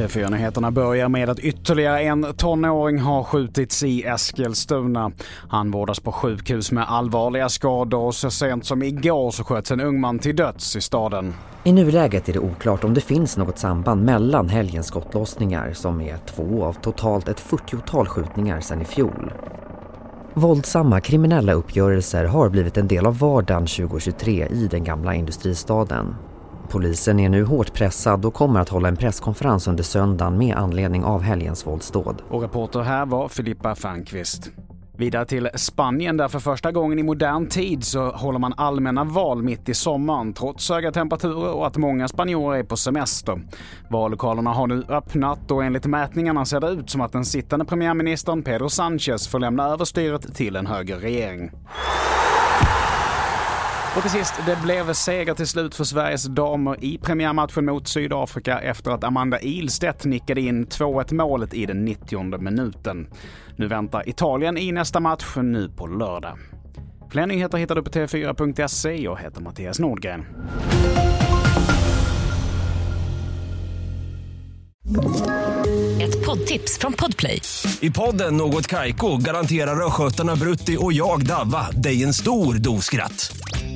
TV4-nyheterna börjar med att ytterligare en tonåring har skjutits i Eskilstuna. Han vårdas på sjukhus med allvarliga skador och så sent som igår så sköts en ung man till döds i staden. I nuläget är det oklart om det finns något samband mellan helgens skottlossningar som är två av totalt ett 40-tal skjutningar sedan i fjol. Våldsamma kriminella uppgörelser har blivit en del av vardagen 2023 i den gamla industristaden. Polisen är nu hårt pressad och kommer att hålla en presskonferens under söndagen med anledning av helgens våldsdåd. Och reporter här var Filippa Fernqvist. Vidare till Spanien där för första gången i modern tid så håller man allmänna val mitt i sommaren trots höga temperaturer och att många spanjorer är på semester. Vallokalerna har nu öppnat och enligt mätningarna ser det ut som att den sittande premiärministern Pedro Sánchez får lämna över styret till en högerregering. Och till sist, det blev seger till slut för Sveriges damer i premiärmatchen mot Sydafrika efter att Amanda Ilstedt nickade in 2-1 målet i den 90 minuten. Nu väntar Italien i nästa match nu på lördag. Fler nyheter hittar du på tv4.se. Jag heter Mattias Nordgren. Ett poddtips från Podplay. I podden Något Kaiko garanterar östgötarna Brutti och jag, Davva, dig en stor dos skratt.